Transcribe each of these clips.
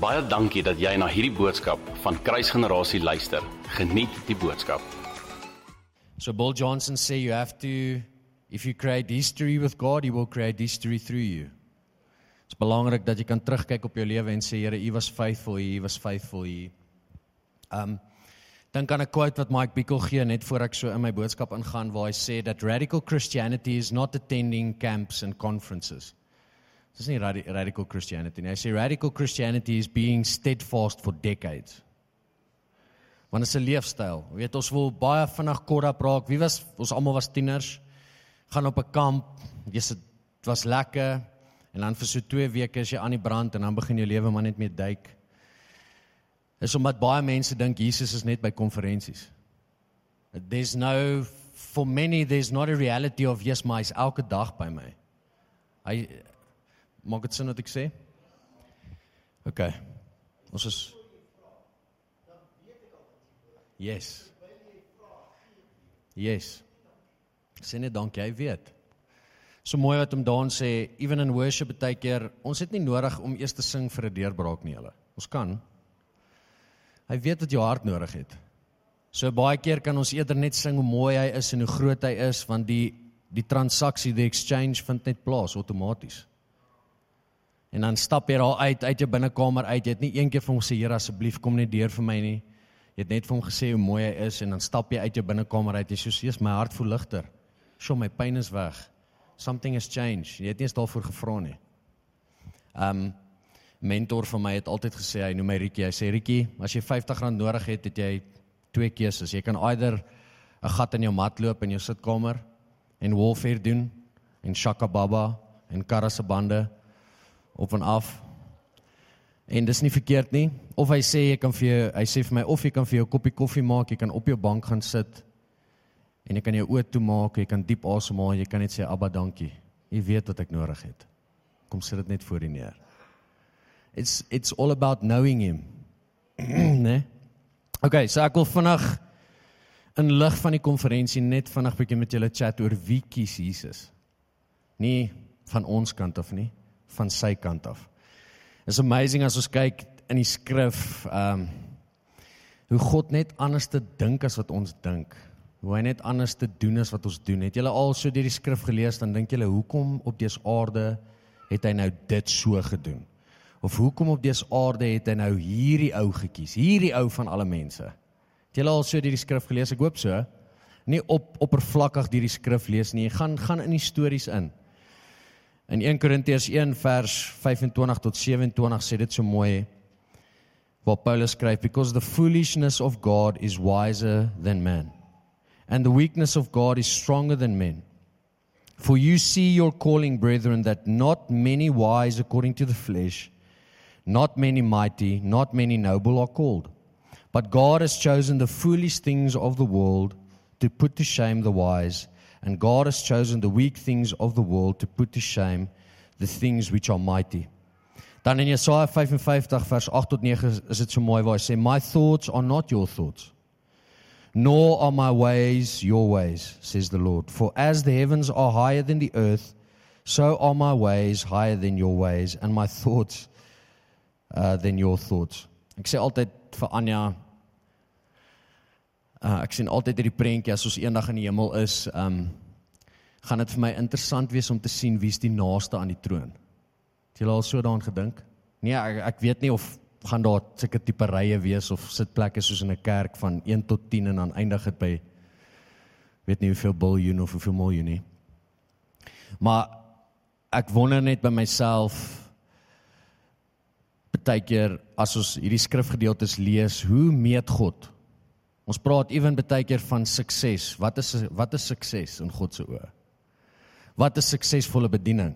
Baie dankie dat jy na hierdie boodskap van Kruisgenerasie luister. Geniet die boodskap. So Bill Johnson say you have to if you create history with God, he will create history through you. Dit is belangrik dat jy kan terugkyk op jou lewe en sê Here, U was faithful, U was faithful. U. Um dan kan 'n quote wat Mike Bickle gee net voor ek so in my boodskap ingaan waar hy sê that radical Christianity is not attending camps and conferences. Dis nie radi radical Christianity nie. Hy sê radical Christianity is being steadfast for decades. Want dit is 'n leefstyl. Weet ons wil baie vinnig korda praat. Wie was ons almal was tieners? Gaan op 'n kamp. Jy sê dit was lekker en dan vir so 2 weke is jy aan die brand en dan begin jou lewe maar net meer duik. Is omdat baie mense dink Jesus is net by konferensies. There's no for many there's not a reality of yes my is elke dag by my. Hy maak dit sin wat ek sê? OK. Ons is Yes. Yes. Sien net dankie, hy weet. So mooi wat hom daan sê, even in worship baie keer, ons het nie nodig om eers te sing vir 'n deurbraak nie, hulle. Ons kan. Hy weet wat jou hart nodig het. So baie keer kan ons eerder net sing hoe mooi hy is en hoe groot hy is want die die transaksie, die exchange vind net plaas outomaties. En dan stap jy daar uit uit jou binnekamer uit. Jy het nie eendag vir hom gesê Here asseblief kom net deur vir my nie. Jy het net vir hom gesê hoe mooi hy is en dan stap jy uit jou binnekamer uit. Jy sê soos my hart voel ligter. Sjoe, my pyn is weg. Something has changed. Jy het nie eens daarvoor gevra nie. Um mentor van my het altyd gesê hy noem my Rietjie. Hy sê Rietjie, as jy R50 nodig het, het jy twee keuses. Jy kan either 'n gat in jou mat loop in jou sitkamer en warfare doen en shaka baba en karase bande op en af. En dis nie verkeerd nie. Of hy sê jy kan vir jou, hy sê vir my of jy kan vir jou 'n koppie koffie maak, jy kan op jou bank gaan sit en jy kan jou oë toemaak, jy kan diep asemhaal, jy kan net sê Abba, dankie. U weet wat ek nodig het. Kom sit dit net voor U neer. It's it's all about knowing him. né? Okay, so ek wil vinnig in lig van die konferensie net vinnig bietjie met julle chat oor wie kies Jesus. Nie van ons kant af nie, van sy kant af. It's amazing as ons kyk in die skrif, um, hoe God net anders te dink as wat ons dink. Hoe hy net anders te doen as wat ons doen. Het julle al so deur die skrif gelees dan dink julle hoekom op dese aarde het hy nou dit so gedoen? Of hoekom op dese aarde het hy nou hierdie ou gekies? Hierdie ou van alle mense. Het julle al so deur die skrif gelees? Ek hoop so. Nie op oppervlakkig deur die skrif lees nie. Jy gaan gaan in die stories in. In 1 Korintiërs 1 vers 25 tot 27 sê dit so mooi waar Paulus skryf because the foolishness of God is wiser than man and the weakness of God is stronger than men. For you see your calling brethren that not many wise according to the flesh not many mighty not many noble are called. But God has chosen the foolish things of the world to put to shame the wise and God has chosen the weak things of the world to put to shame the things which are mighty. Dan in Jesaja 55 vers 8 tot 9 is dit so mooi waar hy sê my thoughts are not your thoughts nor are my ways your ways says the Lord for as the heavens are higher than the earth so are my ways higher than your ways and my thoughts uh than your thoughts. Ek sê altyd vir Anja uh ek sien altyd hierdie prentjie as ons eendag in die hemel is, um gaan dit vir my interessant wees om te sien wie's die naaste aan die troon. Het julle al so daaraan gedink? Nee, ek, ek weet nie of gaan daar sulke tipe rye wees of sitplekke soos in 'n kerk van 1 tot 10 en dan eindig dit by weet nie hoeveel biljoen of hoeveel miljoen nie. Maar ek wonder net by myself baie keer as ons hierdie skrifgedeeltes lees, hoe meet God? Ons praat ewen baie keer van sukses. Wat is wat is sukses in God se oë? Wat is suksesvolle bediening?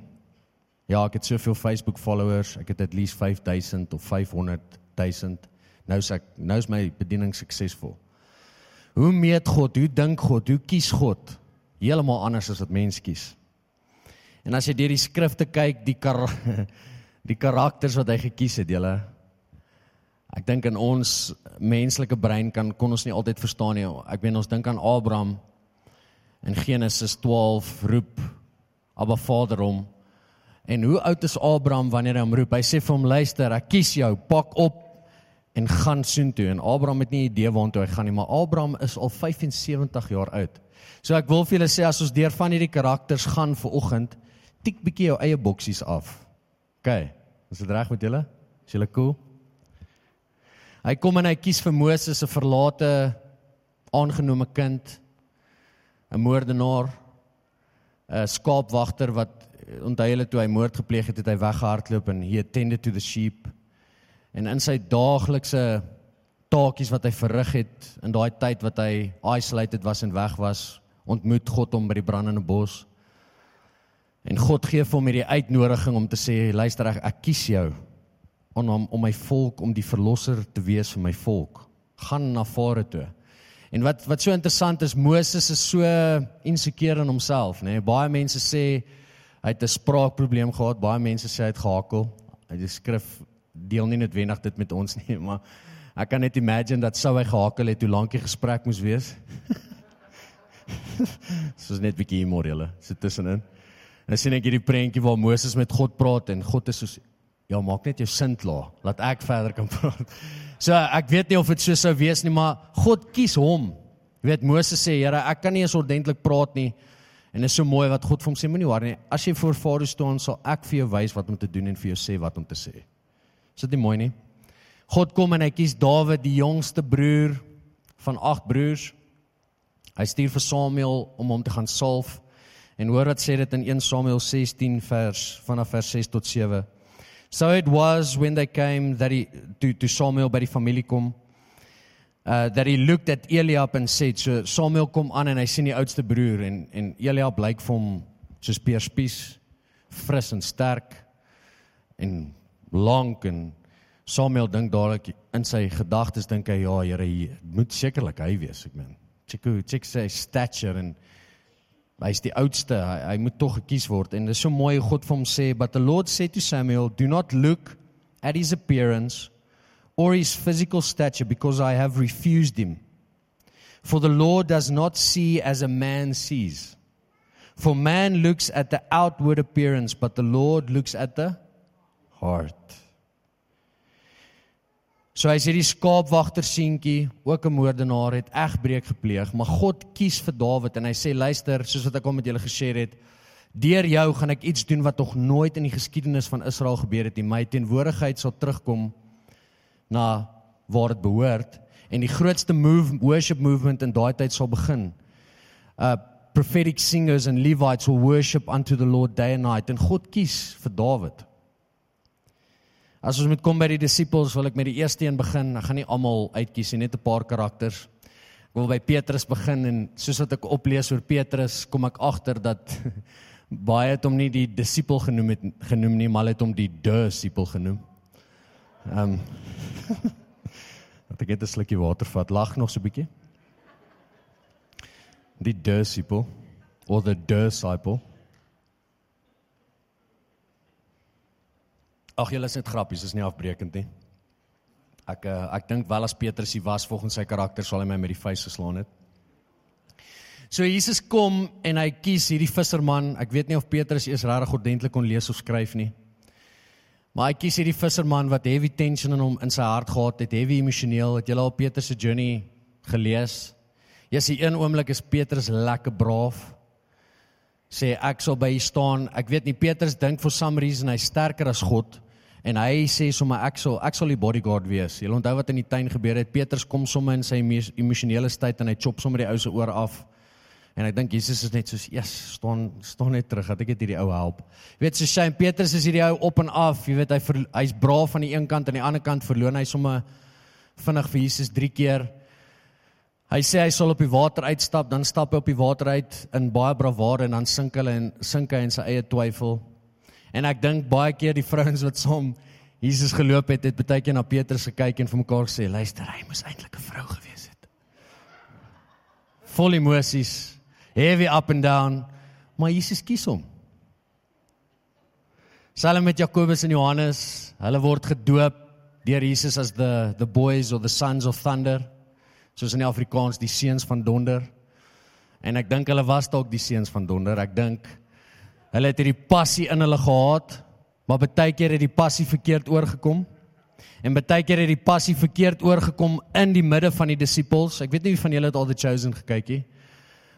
Ja, ek het soveel Facebook followers, ek het at least 5000 of 500000. Nou sê ek, nou is my bediening suksesvol. Hoe meet God? Hoe dink God? Hoe kies God? Heeltemal anders as wat mens kies. En as jy deur die skrifte kyk, die kar die karakters wat hy gekies het, julle Ek dink in ons menslike brein kan kon ons nie altyd verstaan nie. Ek meen ons dink aan Abraham in Genesis 12 roep Abba Vader hom En hoe oud is Abraham wanneer hy hom roep? Hy sê vir hom: "Luister, ek kies jou, pak op en gaan soontoe." En Abraham het nie 'n idee waartoe hy gaan nie, maar Abraham is al 75 jaar oud. So ek wil vir julle sê as ons deur van hierdie karakters gaan vir oggend, tik bietjie jou eie boksies af. OK. Is dit reg met julle? Is julle cool? Hy kom en hy kies vir Moses 'n verlate aangenome kind, 'n moordenaar, 'n skaapwagter wat onthou hulle toe hy moord gepleeg het, het hy weggehardloop en he attended to the sheep. En in sy daaglikse taakies wat hy verrig het in daai tyd wat hy isolated was en weg was, ontmoet God hom by die brandende bos. En God gee vir hom hierdie uitnodiging om te sê, luister ek, ek kies jou om om, om my volk om die verlosser te wees vir my volk. Gaan na Farao toe. En wat wat so interessant is, Moses is so insekeer in homself, nê. Nee? Baie mense sê hy het 'n spraakprobleem gehad, baie mense sê hy het gehakel. Hy die skrif deel nie noodwendig dit met ons nie, maar ek kan net imagine dat sou hy gehakel het hoe lank die gesprek moes wees. Soos net 'n bietjie humor julle, sit tussenin. En sien ek hierdie prentjie waar Moses met God praat en God is soos ja, maak net jou sin klaar, laat ek verder kan praat. So ek weet nie of dit so sou wees nie, maar God kies hom. Jy weet Moses sê, Here, ek kan nie eens ordentlik praat nie. En dit is so mooi wat God vir hom sê, moenie worry nie. As jy voor Farao staan, sal ek vir jou wys wat om te doen en vir jou sê wat om te sê. Is dit nie mooi nie? God kom en hy kies Dawid, die jongste broer van agt broers. Hy stuur vir Samuel om hom te gaan salf. En hoor wat sê dit in 1 Samuel 16 vers vanaf vers 6 tot 7. So it was when they came that he to to Samuel by die familie kom. Uh that he looked at Eliab and said so Samuel kom aan en hy sien die oudste broer en en Eliab blyk vir hom soos peerspies fris en sterk en lank en Samuel dink dadelik in sy gedagtes dink hy ja Here moet sekerlik hy wees ek meen check hoe check sy stature en Hy's die oudste. Hy, hy moet tog gekies word en dit is so mooi God vir hom sê, "But the Lord said to Samuel, do not look at his appearance or his physical stature because I have refused him. For the Lord does not see as a man sees. For man looks at the outward appearance, but the Lord looks at the heart." So hy sê die skaapwagter seentjie, ook 'n moordenaar het egbreek gepleeg, maar God kies vir Dawid en hy sê luister, soos wat ek al met julle geshare het, deur jou gaan ek iets doen wat nog nooit in die geskiedenis van Israel gebeur het nie. My teenwoordigheid sal terugkom na waar dit behoort en die grootste move worship movement in daai tyd sal begin. Uh prophetic singers and Levites will worship unto the Lord day and night en God kies vir Dawid. As ons moet kom by die disippels, wil ek met die eerste een begin. Ek gaan nie almal uitkies nie, net 'n paar karakters. Ek wil by Petrus begin en soos wat ek oplees oor Petrus, kom ek agter dat baie het hom nie die disipel genoem het genoem nie, maar het hom die disipel genoem. Ehm um, Dat ek net 'n slukkie water vat. Lag nog so 'n bietjie. Die disipel of the disciple. Ag julle is net grappies, is nie afbreekend nie. Ek uh, ek dink wel as Petrus hier was volgens sy karakter sal hy my met die vuis geslaan het. So Jesus kom en hy kies hierdie visserman. Ek weet nie of Petrus eers regtig ordentlik kon lees of skryf nie. Maar hy kies hierdie visserman wat heavy tension in hom in sy hart gehad het, heavy emosioneel. Het julle al Petrus se journey gelees? Yes, die een oomblik is Petrus lekker braaf. Sê ek sal by staan. Ek weet nie Petrus dink for some reason hy sterker as God. En hy sê sommer ek sal ek sal die bodyguard wees. Jy onthou wat in die tuin gebeur het. Petrus kom sommer in sy emosionele tyd en hy chop sommer die ou se oor af. En ek dink Jesus is net soos, "Ja, yes, staan staan net terug dat ek net hierdie ou help." Jy weet so Shane Petrus is hierdie ou op en af. Jy weet hy ver, hy's braaf aan die een kant en aan die ander kant verloon hy sommer vinnig vir Jesus 3 keer. Hy sê hy sal op die water uitstap, dan stap hy op die water uit in baie bravade en dan sink hulle en sink hy in sy eie twyfel. En ek dink baie keer die vrouens wat saam Jesus geloop het, het baie keer na Petrus gekyk en vir mekaar gesê, "Luister, hy moes eintlik 'n vrou gewees het." Vol emosies, heavy up and down, maar Jesus kies hom. Saam met Jakobus en Johannes, hulle word gedoop deur Jesus as the the boys or the sons of thunder, soos in Afrikaans die seuns van donder. En ek dink hulle was dalk die seuns van donder. Ek dink Hulle het hierdie passie in hulle gehad, maar baie keer het die passie verkeerd oorgekom. En baie keer het die passie verkeerd oorgekom in die midde van die disippels. Ek weet nie wie van julle het al the chosen gekyk nie.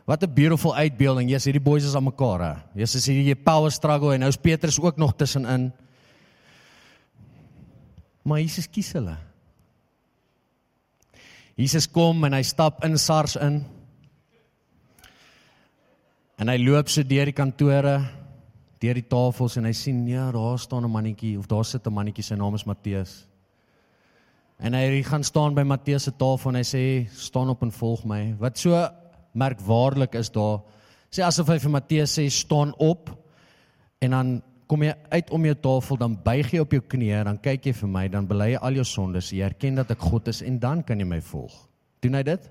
Wat 'n beautiful uitbeelding. Jesus, hierdie boys is aan mekaar hè. Jesus is hierdie power struggle en nou's Petrus ook nog tussenin. Maar Jesus kies hulle. Jesus kom en hy stap in SARS in. En hy loop so deur die kantore, deur die tafels en hy sien ja, daar staan 'n mannetjie of daar sit 'n mannetjie sy naam is Matteus. En hy gaan staan by Matteus se tafel en hy sê staan op en volg my. Wat so merkwaardig is daar sê asof hy vir Matteus sê staan op en dan kom jy uit om jou tafel dan buig jy op jou knieë dan kyk jy vir my dan bely jy al jou sondes jy erken dat ek God is en dan kan jy my volg doen hy dit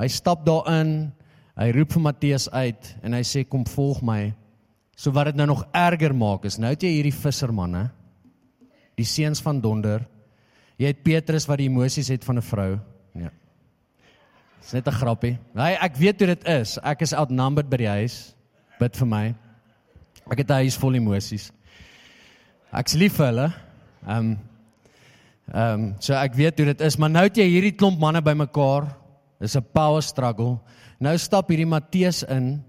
hy stap daarin hy roep vir Matteus uit en hy sê kom volg my so wat dit nou nog erger maak is nou het jy hierdie vissermanne die seuns van donder jy het Petrus wat die emosies het van 'n vrou ja Dis net 'n grappie. Nee, ek weet hoe dit is. Ek is outnumbered by die huis. Bid vir my. Ek het 'n huis vol emosies. Ek's lief vir hulle. Ehm um, ehm um, so ek weet hoe dit is, maar nou het jy hierdie klomp manne bymekaar. Dis 'n power struggle. Nou stap hierdie Matteus in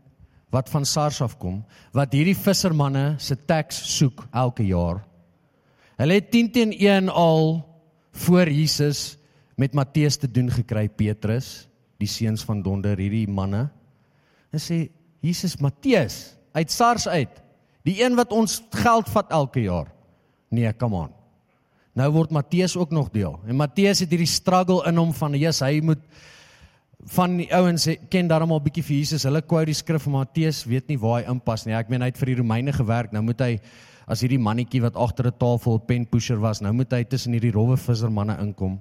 wat van SARS afkom, wat hierdie vissermanne se tax soek elke jaar. Hulle het 10 teen 1 al voor Jesus met Matteus te doen gekry Petrus die seuns van donder hierdie manne. Hulle sê Jesus Matteus uit SARS uit. Die een wat ons geld vat elke jaar. Nee, come on. Nou word Matteus ook nog deel. En Matteus het hierdie struggle in hom van Jesus, hy moet van die ouens ken daarom al bietjie vir Jesus. Hulle quote die skrif van Matteus, weet nie waar hy inpas nie. Ek meen hy het vir die Romeine gewerk. Nou moet hy as hierdie mannetjie wat agter 'n tafel pen pusher was, nou moet hy tussen hierdie rowwe vissermanne inkom.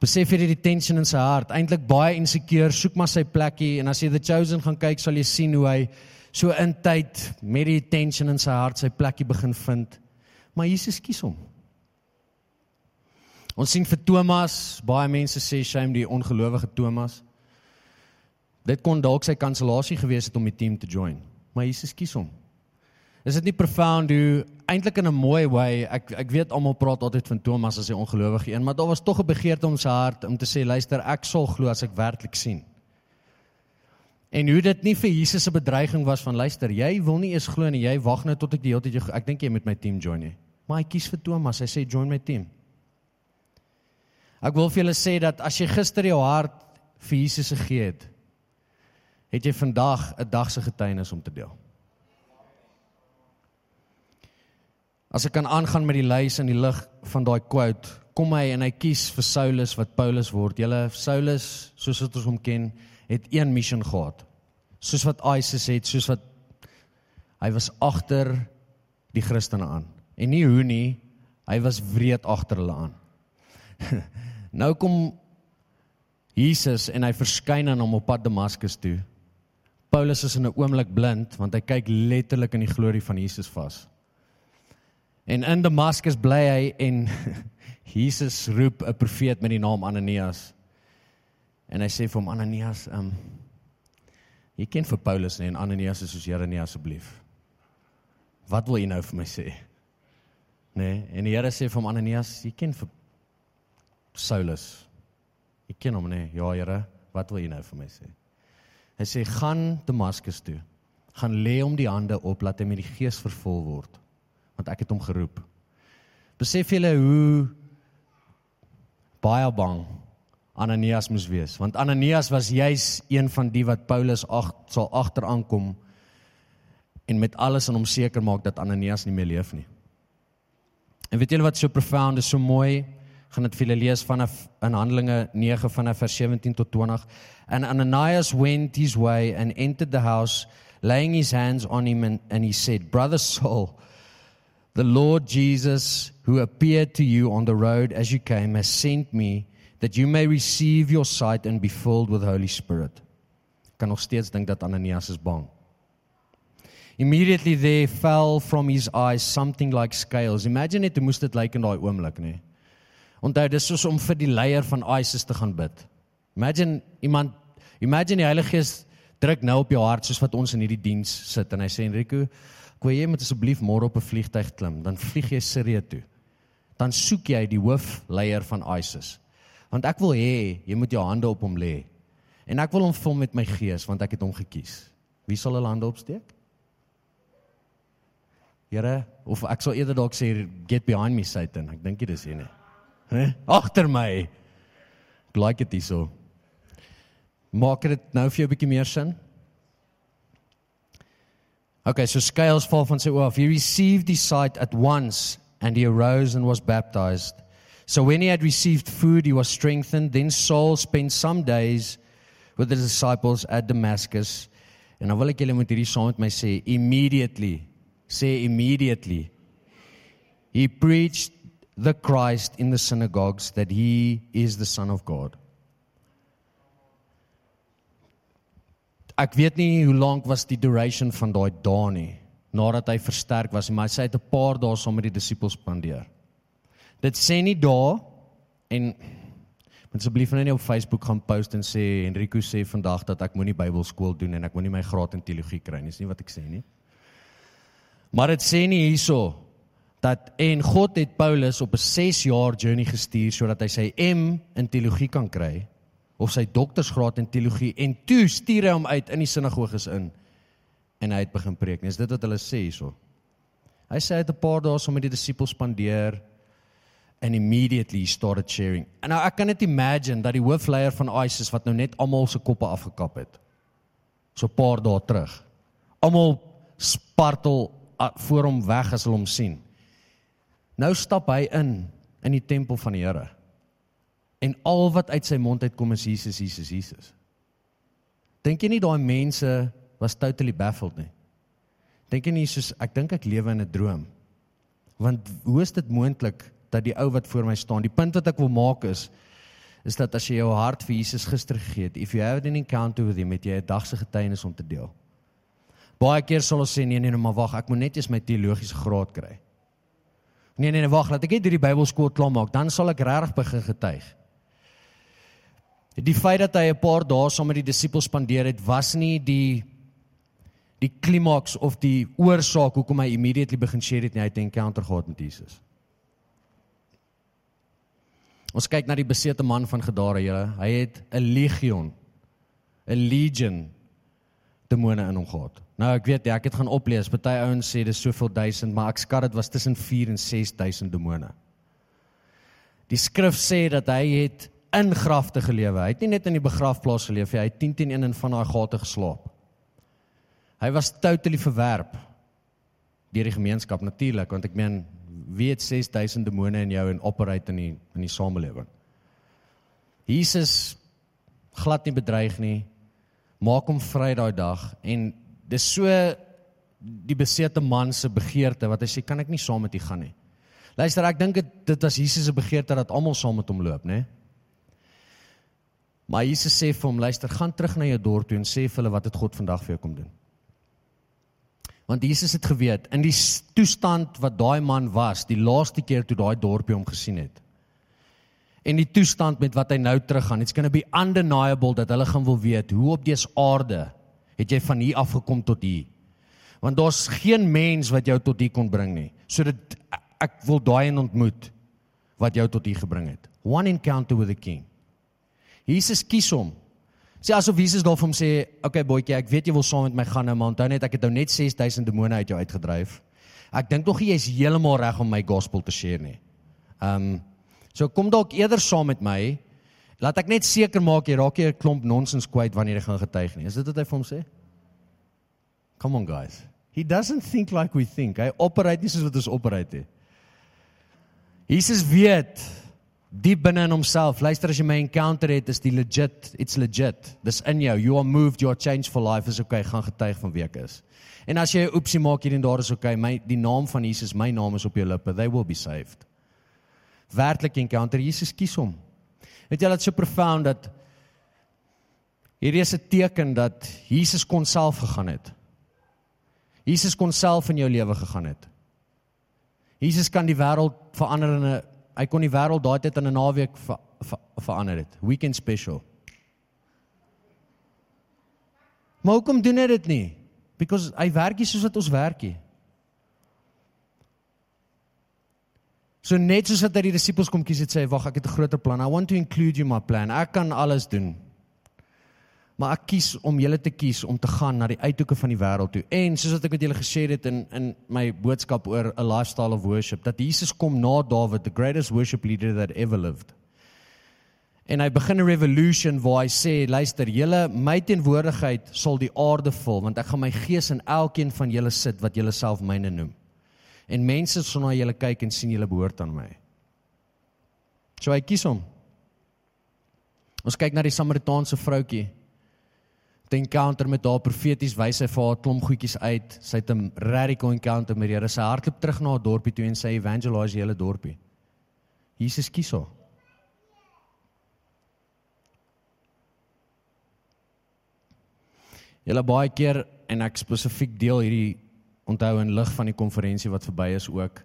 Besef jy die tension in sy hart, eintlik baie insecure, soek maar sy plekkie en as jy the chosen gaan kyk, sal jy sien hoe hy so in tyd met die tension in sy hart sy plekkie begin vind. Maar Jesus kies hom. Ons sien vir Thomas, baie mense sê shame die ongelowige Thomas. Dit kon dalk sy kansellasie gewees het om die team te join, maar Jesus kies hom. Is dit nie profound hoe eintlik in 'n mooi way ek ek weet almal praat altyd van Thomas as 'n ongelowige een, maar daar was tog 'n begeerte om sy hart om te sê luister, ek sal glo as ek werklik sien. En hoe dit nie vir Jesus 'n bedreiging was van luister, jy wil nie eens glo nie, jy wag nou tot ek die hele tyd jou ek dink jy moet my team join nie. Maar hy kies vir Thomas, hy sê join my team. Ek wil vir julle sê dat as jy gister jou hart vir Jesus gegee het, het jy vandag 'n dag se getuienis om te deel. As ek kan aangaan met die lys in die lig van daai quote, kom hy en hy kies vir Saulus wat Paulus word. Julle Saulus, soos wat ons hom ken, het een missie gehad. Soos wat ISIS het, soos wat hy was agter die Christene aan. En nie hoe nie, hy was wreed agter hulle aan. nou kom Jesus en hy verskyn aan hom op pad Damaskus toe. Paulus is in 'n oomblik blind want hy kyk letterlik in die glorie van Jesus vas. En in Damaskus bly hy en Jesus roep 'n profeet met die naam Ananias. En hy sê vir hom Ananias, ehm um, jy ken vir Paulus nie en Ananias is soos Here nee asseblief. Wat wil jy nou vir my sê? Nee, en die Here sê vir hom Ananias, jy ken vir Saulus. Jy ken hom nie. Ja, Here, wat wil jy nou vir my sê? Hy sê gaan Damaskus toe. Gaan lê hom die hande op laat hy met die gees vervul word want ek het hom geroep. Besef julle hoe baie bang Ananias moes wees, want Ananias was juis een van die wat Paulus ag sal agteraankom en met alles aan hom seker maak dat Ananias nie meer leef nie. En weet julle wat so profound is, so mooi, gaan dit vir julle lees vanaf in Handelinge 9 vanaf vers 17 tot 20. And Ananias went his way and entered the house, laying his hands on him and, and he said, "Brother Saul, The Lord Jesus, who appeared to you on the road as you came, has sent me that you may receive your sight and be filled with the Holy Spirit. Kan nog steeds dink dat Ananias is bang. Immediately there fell from his eyes something like scales. Imagine net hoe moes dit lyk in daai oomblik, nê? Onthou, dis soos om vir die leier van ISIS te gaan bid. Imagine iemand, imagine die Heilige Gees druk nou op jou hart soos wat ons in hierdie diens sit en hy sê Enrico, ek wil jy moet asseblief môre op 'n vliegtyg klim, dan vlieg jy Sirië toe. Dan soek jy die hoofleier van ISIS. Want ek wil hê jy moet jou hande op hom lê. En ek wil hom vul met my gees want ek het hom gekies. Wie sal hulle hande opsteek? Here, of ek sal eerder dalk sê get behind me Satan. Ek dink dit is hy nie. Hè? Agter my. Ek like dit hierso. Maak dit nou vir jou 'n bietjie meer sin? Okay, so scales fall van sy oë af. He received his sight at once and he arose and was baptized. So when he had received food, he was strengthened. Then Saul spent some days with the disciples at Damascus. En nou wil ek julle moet hierdie saam met my sê, immediately. Sê immediately. He preached the Christ in the synagogues that he is the son of God. Ek weet nie hoe lank was die duration van daai dae nie nadat hy versterk was, maar hy het 'n paar dae saam met die disippels spandeer. Dit sê nie daar en moet asseblief net op Facebook gaan post en sê Enrico sê vandag dat ek moenie Bybelskool doen en ek moenie my graad in teologie kry nie. Dis nie wat ek sê nie. Maar dit sê nie hierso dat en God het Paulus op 'n 6 jaar journey gestuur sodat hy sy M in teologie kan kry of sy doktorsgraad in teologie en toe stuur hy hom uit in die sinagoges in en hy het begin preek. Dis dit wat hulle sê hierso. Hy sê hy het 'n paar dae saam met die disippels spandeer and immediately started sharing. En nou ek kan net imagine dat die hoofleier van ISIS wat nou net almal se koppe afgekap het. So 'n paar dae terug. Almal spartel voor hom weg as hulle hom sien. Nou stap hy in in die tempel van die Here. En al wat uit sy mond uitkom is Jesus, Jesus, Jesus. Dink jy nie daai mense was totally baffled nie? Dink jy nie soos ek dink ek lewe in 'n droom? Want hoe is dit moontlik dat die ou wat voor my staan, die punt wat ek wil maak is is dat as jy jou hart vir Jesus gister gegee het, if you have an encounter with him, het jy 'n dag se getuienis om te deel. Baie keer sal ons sê nee nee, nee maar wag, ek moet net eers my teologiese graad kry. Nee nee nee, wag, laat ek net hierdie Bybelskool klaar maak, dan sal ek regtig begin getuig. Die feit dat hy 'n paar dae saam met die disippels spandeer het, was nie die die klimaks of die oorsaak hoekom hy immediately begin share het nie, hy het 'n encounter gehad met Jesus. Ons kyk na die besete man van Gadara, julle. Hy het 'n legion, 'n legion demone in hom gehad. Nou ek weet ek het gaan oplees, party ouens sê dis soveel duisend, maar ek skat dit was tussen 4 en 6000 demone. Die skrif sê dat hy het in grafte gelewe. Hy het nie net in die begrafplaas geleef nie, hy het 10 teen 1 in van daai gate geslaap. Hy was totally verwerp deur die gemeenskap natuurlik, want ek meen wie het 6000 demone in jou en operate in die in die samelewing. Jesus glad nie bedreig nie. Maak hom vry daai dag en dis so die besete man se begeerte wat hy sê kan ek nie saam met u gaan nie. Luister, ek dink dit was Jesus se begeerte dat almal saam met hom loop, né? Maar Jesus sê vir hom, luister, gaan terug na jou dorp toe en sê vir hulle wat het God vandag vir jou kom doen. Want Jesus het geweet in die toestand wat daai man was, die laaste keer toe daai dorpie hom gesien het. En die toestand met wat hy nou teruggaan, it's going to be undeniable dat hulle gaan wil weet hoe op dese aarde het jy van hier af gekom tot hier. Want daar's geen mens wat jou tot hier kon bring nie. So dit ek wil daai en ontmoet wat jou tot hier gebring het. One encounter with the king. Jesus kies hom. Sê asof Jesus daar vir hom sê, "Oké okay, boetjie, ek weet jy wil saam met my gaan nou, maar onthou net ek het nou net 6000 demone uit jou uitgedryf. Ek dink nog jy is heeltemal reg om my gospel te share nie. Ehm um, so kom dalk eerder saam met my. Laat ek net seker maak jy raak nie 'n klomp nonsens kwyt wanneer jy gaan getuig nie. Is dit wat hy vir hom sê? Come on guys. He doesn't think like we think. Hy operate nie soos wat ons operate nie. Jesus weet diep binne in homself. Luister as jy my encounter het, is die legit, it's legit. Dis in jou. You are moved, you are changed for life. Is okay, gaan getuig van wie ek is. En as jy 'n oopsie maak hier en daar is okay, my die naam van Jesus, my naam is op jou lippe. They will be saved. Werklik encounter Jesus kies hom. Weet jy dat so profound dat hierdie is 'n teken dat Jesus kon self gegaan het. Jesus kon self in jou lewe gegaan het. Jesus kan die wêreld verander in 'n hy kon die wêreld daai tyd in 'n naweek ver, ver, verander het. Weekend special. Maar hoekom doen hy dit nie? Because hy werk nie soos wat ons werk nie. So net soos dat hy die disippels kom kies het sê, "Wag, ek het 'n groter plan. I want to include you in my plan. Ek kan alles doen." Maar ek kies om julle te kies om te gaan na die uithoeke van die wêreld toe. En soos wat ek met julle gesê het in in my boodskap oor a lifestyle of worship, dat Jesus kom na Dawid, the greatest worship leader that ever lived. En hy begin 'n revolution waar hy sê, luister, julle my teenwoordigheid sal die aarde vul want ek gaan my gees in elkeen van julle sit wat julle self myne noem en mense sal na julle kyk en sien julle behoort aan my. So hy kies hom. Ons kyk na die Samaritaanse vroutjie. Die encounter met haar profeties wys hy vir haar klomp goedjies uit. Sy het 'n radical encounter met die Here. Sy hardloop terug na haar dorpie toe en sy evangelise die hele dorpie. Jesus kies haar. Julle baie keer en ek spesifiek deel hierdie onthou in lig van die konferensie wat verby is ook.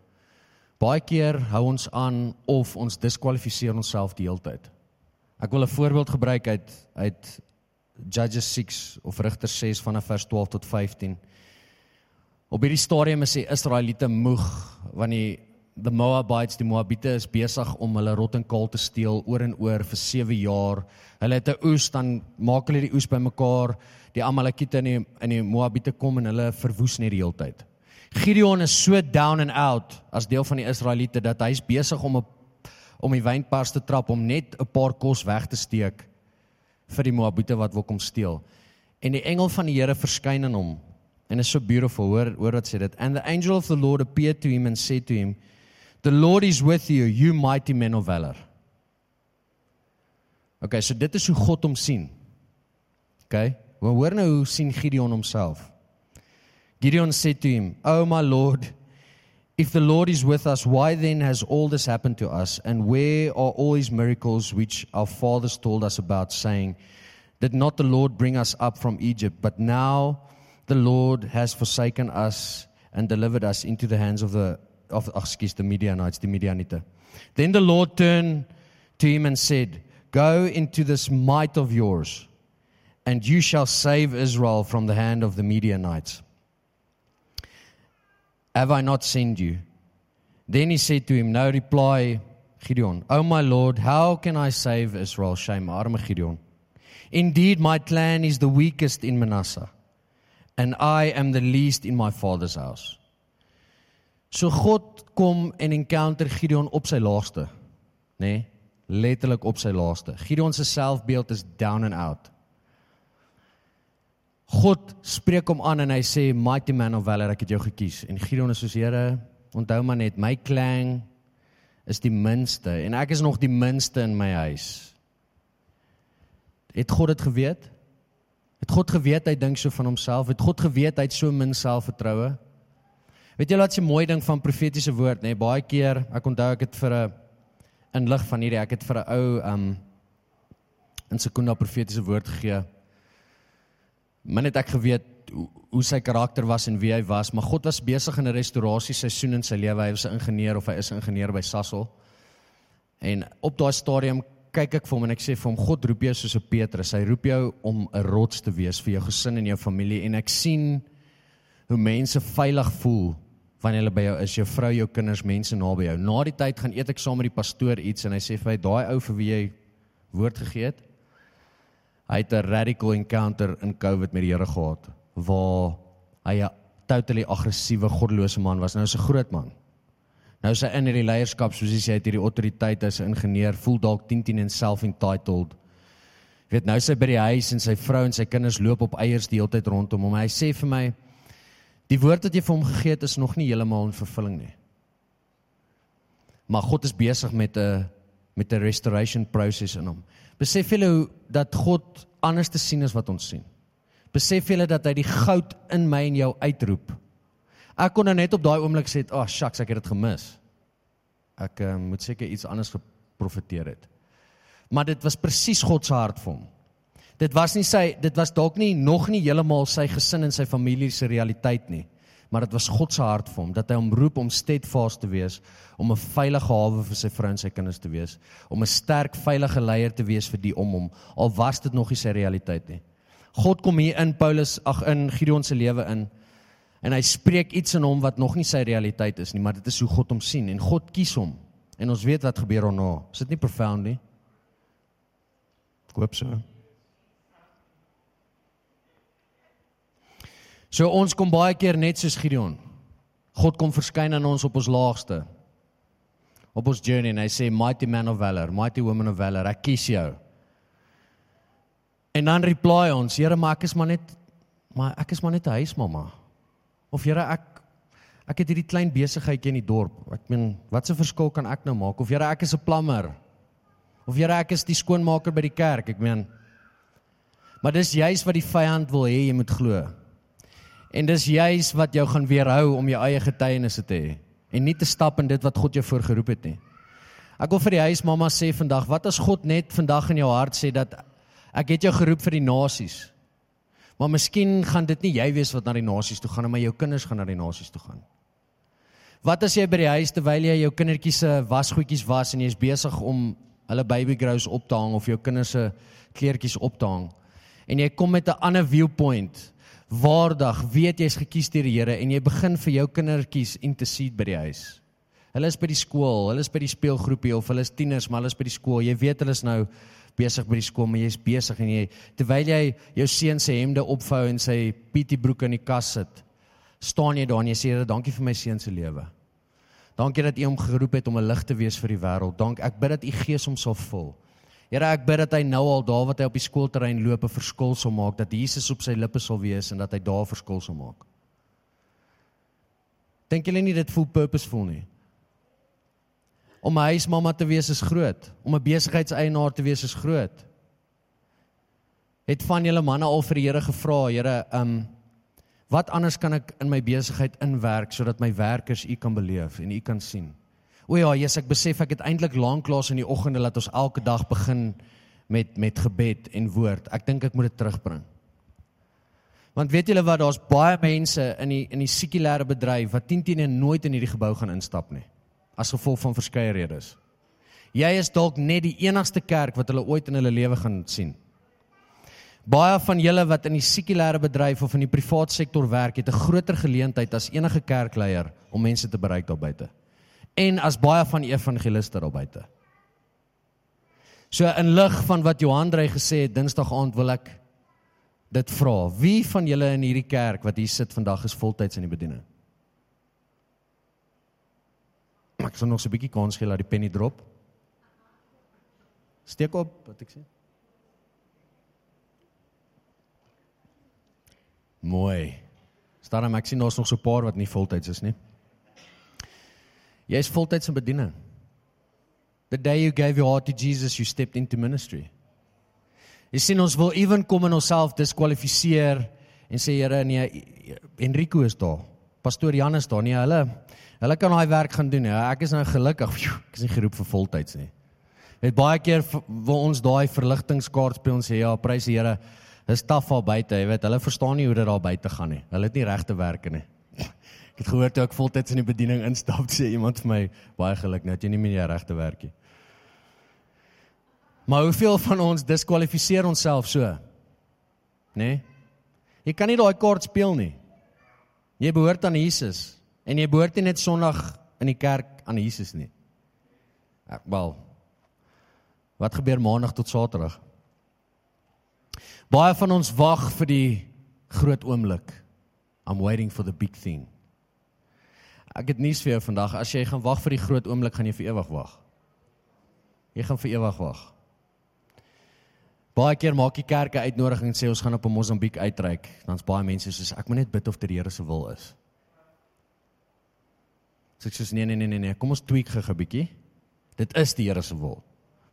Baie keer hou ons aan of ons diskwalifiseer onsself die hele tyd. Ek wil 'n voorbeeld gebruik uit uit Judges 6 of Rigters 6 vanaf vers 12 tot 15. Op hierdie stadium is die Israeliete moeg want die the Moabites, die Moabite is besig om hulle rottenkaal te steel oor en oor vir 7 jaar. Hulle het 'n oes dan maak hulle die oes bymekaar die Amalekiete en die in die Moabite kom en hulle verwoes net die hele tyd. Gideon is so down and out as deel van die Israeliete dat hy's besig om op om die wynpas te trap om net 'n paar kos weg te steek vir die Moabite wat wil kom steel. En die engel van die Here verskyn aan hom. En is so beautiful. Hoor hoor wat sê dit. And the angel of the Lord appeared to him and said to him, "The Lord is with you, you mighty men of valor." Okay, so dit is hoe God hom sien. Okay? Maar hoor nou hoe sien Gideon homself. Gideon said to him, "Oh my Lord, if the Lord is with us, why then has all this happened to us? And where are all these miracles which our fathers told us about, saying, Did not the Lord bring us up from Egypt? But now the Lord has forsaken us and delivered us into the hands of the of excuse the Midianites, the Midianite. Then the Lord turned to him and said, Go into this might of yours." and you shall save Israel from the hand of the Midianites. Have I not sent you? Then he said to him, No reply, Gideon. Oh my Lord, how can I save Israel? Shame, arme Gideon. Indeed, my clan is the weakest in Manasseh, and I am the least in my father's house. So God kom en encounter Gideon op sy laagste, nê? Nee, letterlik op sy laagste. Gideon se selfbeeld is down and out. God spreek hom aan en hy sê mighty man of valor ek het jou gekies en Gideon is soos Here onthou maar net my klang is die minste en ek is nog die minste in my huis het God dit geweet het God geweet hy dink so van homself het God geweet hy het so min selfvertroue weet jy wat 'n mooi ding van profetiese woord nê nee, baie keer ek onthou ek het vir 'n in lig van hierdie ek het vir 'n ou um in sekunda profetiese woord gegee min het ek geweet hoe, hoe sy karakter was en wie hy was, maar God was besig in 'n restaurasie seisoen in sy lewe. Hy was 'n ingenieur of hy is 'n ingenieur by Sasol. En op daai stadium kyk ek vir hom en ek sê vir hom God roep jou soos 'n Petrus. Hy roep jou om 'n rots te wees vir jou gesin en jou familie en ek sien hoe mense veilig voel wanneer hulle by jou is, jou vrou, jou kinders, mense naby jou. Na die tyd gaan eet ek saam met die pastoor iets en hy sê vir my daai ou vir wie jy woord gegee het, Hy het 'n radical encounter in COVID met die Here gehad waar hy 'n totally aggressiewe goddelose man was. Nou is 'n groot man. Nou is hy in hierdie leierskap soos hy het hierdie autoriteit as 'n ingenieur, voel dalk 10-10 en self-entitled. Weet nou sy by die huis en sy vrou en sy kinders loop op eiers die hele tyd rondom hom. Hy sê vir my die woord wat jy vir hom gegee het is nog nie heeltemal in vervulling nie. Maar God is besig met 'n met 'n restoration proses in hom. Besef julle dat God anders te sien as wat ons sien. Besef julle dat hy die goud in my en jou uitroep. Ek kon nou net op daai oomblik sê, "Ag, oh, shucks, ek het dit gemis." Ek uh, moet seker iets anders geprofeteer het. Maar dit was presies God se hart vir hom. Dit was nie sy dit was dalk nie nog nie heeltemal sy gesin en sy familie se realiteit nie maar dit was God se hart vir hom dat hy hom roep om steadfast te wees, om 'n veilige hawe vir sy vrou en sy kinders te wees, om 'n sterk veilige leier te wees vir die om hom, al was dit nog nie sy realiteit nie. God kom hier in Paulus ag in Gideon se lewe in en hy spreek iets in hom wat nog nie sy realiteit is nie, maar dit is hoe God hom sien en God kies hom. En ons weet wat gebeur daarna. Is dit nie profound nie? Hoop so. So ons kom baie keer net soos Gideon. God kom verskyn aan ons op ons laagste. Op ons journey en hy sê mighty man of valor, mighty woman of valor, ek kies jou. En dan reply ons, Here, maar ek is maar net maar ek is maar net 'n huismamma. Of Here, ek ek het hierdie klein besigheidjie in die dorp. Ek meen, wat 'n verskil kan ek nou maak? Of Here, ek is 'n plammer. Of Here, ek is die skoonmaker by die kerk. Ek meen Maar dis juis wat die vyand wil hê jy moet glo. En dis juis wat jou gaan weerhou om jou eie getuienisse te hê en nie te stap in dit wat God jou voorgeroep het nie. Ek wil vir die huismamma sê vandag, wat as God net vandag in jou hart sê dat ek het jou geroep vir die nasies. Maar miskien gaan dit nie jy wees wat na die nasies toe gaan nie, maar jou kinders gaan na die nasies toe gaan. Wat as jy by die huis terwyl jy jou kindertjies se wasgoedjies was en jy's besig om hulle baby grows op te hang of jou kinders se kleertjies op te hang en jy kom met 'n ander viewpoint waardig weet jy's gekies deur die Here en jy begin vir jou kindertjies intercede by die huis. Hulle is by die skool, hulle is by die speelgroepie of hulle is tieners, maar hulle is by die skool. Jy weet hulle is nou besig by die skool, maar jy's besig en jy terwyl jy jou seun se hemde opvou en sy PT broek in die kas sit, staan jy daar en jy sê Here, dankie vir my seun se lewe. Dankie dat U hom geroep het om 'n lig te wees vir die wêreld. Dank ek bid dat U Gees hom sal vul. Here, ek bid dat hy nou al daar wat hy op die skoolterrein loop 'n verskil sal maak, dat Jesus op sy lippe sal wees en dat hy daar verskil sal maak. Dink julle nie dit voel purposeful nie? Om 'n huismamma te wees is groot, om 'n besigheidseienaar te wees is groot. Het van julle manne al vir die Here gevra, Here, ehm um, wat anders kan ek in my besigheid inwerk sodat my werkers U kan beleef en U kan sien? O ja, Jesus, ek besef ek het eintlik lanklaas in die oggende laat ons elke dag begin met met gebed en woord. Ek dink ek moet dit terugbring. Want weet julle wat, daar's baie mense in die in die sekulêre bedryf wat 10 teen 1 nooit in hierdie gebou gaan instap nie as gevolg van verskeie redes. Jy is dalk net die enigste kerk wat hulle ooit in hulle lewe gaan sien. Baie van julle wat in die sekulêre bedryf of in die privaat sektor werk, het 'n groter geleentheid as enige kerkleier om mense te bereik daar buite en as baie van evangeliste daar buite. So in lig van wat Johan Drey gesê het Dinsdag aand wil ek dit vra. Wie van julle in hierdie kerk wat hier sit vandag is voltyds in die bediening? Ek sal nog so 'n bietjie kans gee dat die penny drop. Steek op, wat ek sê. Mooi. Staan ek sien daar's nog so 'n paar wat nie voltyds is nie. Jy is voltyds in bediening. The day you gave your heart to Jesus, you stepped into ministry. Jy sien ons wil ewen kom in onsself diskwalifiseer en sê Here nee Enrico is daar. Pastoor Jan is daar. Nee, hulle hulle kan daai werk gaan doen. Ja, ek is nou gelukkig. Ek is nie geroep vir voltyds nie. Het baie keer wil ons daai verligtingskaart speel en sê ja, prys die Here. Dis taaf al buite, jy weet, hulle verstaan nie hoe dit daar buite gaan nie. Hulle het nie regte werke nie. Ek het gehoor toe ek voltyds in die bediening instap sê iemand vir my baie geluk net jy nie meer die regte werk nie. Maar hoeveel van ons diskwalifiseer onsself so? Né? Nee? Jy kan nie daai kaart speel nie. Jy behoort aan Jesus en jy behoort nie net Sondag in die kerk aan Jesus nie. Ek wel. Wat gebeur Maandag tot Saterdag? Baie van ons wag vir die groot oomblik. I'm waiting for the big thing. Ek het nuus vir jou vandag. As jy gaan wag vir die groot oomblik, gaan jy vir ewig wag. Jy gaan vir ewig wag. Baie keer maak die kerke uitnodiging en sê ons gaan op 'n Mosambiek uitreik. Dan's baie mense soos ek moet net bid of dit die Here se wil is. Sê ek sê nee nee nee nee nee, kom ons tweak gou 'n bietjie. Dit is die Here se wil.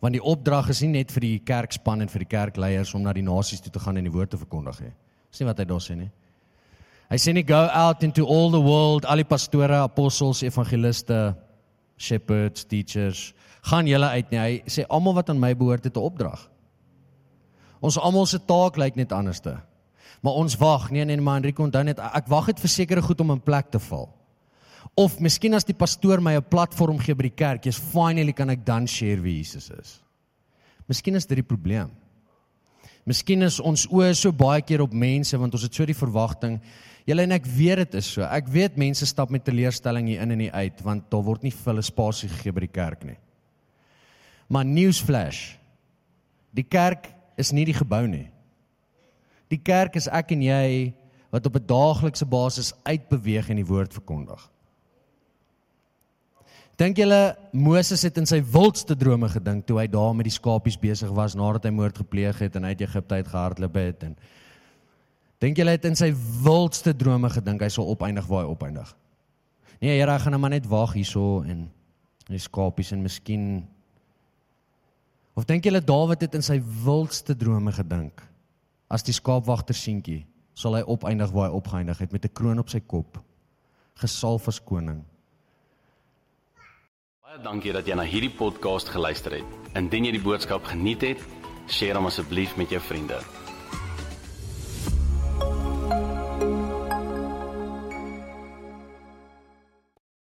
Want die opdrag is nie net vir die kerkspan en vir die kerkleiers om na die nasies toe te gaan en die woord te verkondig nie. Dis nie wat hy daar sê nie. Hy sê nie go out into all the world, al die pastore, apostels, evangeliste, shepherds, teachers, gaan julle uit nie. Hy sê almal wat aan my behoort het 'n opdrag. Ons almal se taak lyk net anderste. Maar ons wag, nee nee, maar Enrico onthou net ek wag net vir sekere goed om in plek te val. Of miskien as die pastoor my 'n platform gee by die kerk, jy's finally kan ek dan share wie Jesus is. Miskien is dit die probleem. Miskien is ons oë so baie keer op mense want ons het so die verwagting. Julle en ek weet dit is so. Ek weet mense stap met teleurstelling hier in en hier uit want daar word nie vir hulle spasie gegee by die kerk nie. Maar newsflash. Die kerk is nie die gebou nie. Die kerk is ek en jy wat op 'n daaglikse basis uitbeweeg en die woord verkondig. Dink julle Moses het in sy wildste drome gedink toe hy daar met die skapies besig was nadat hy moord gepleeg het en uit Egipte uit gehardloop het en Dink julle het in sy wildste drome gedink hy sal opeindig waar hy opeindig? Nee, Here, ek gaan nou maar net wag hierso en die skapies en miskien Of dink julle Dawid het in sy wildste drome gedink as die skaapwagter seentjie sal hy opeindig waar hy opgeëindig het met 'n kroon op sy kop, gesalf as koning? Baie dankie dat jy na hierdie podcast geluister het. Indien jy die boodskap geniet het, deel hom asseblief met jou vriende.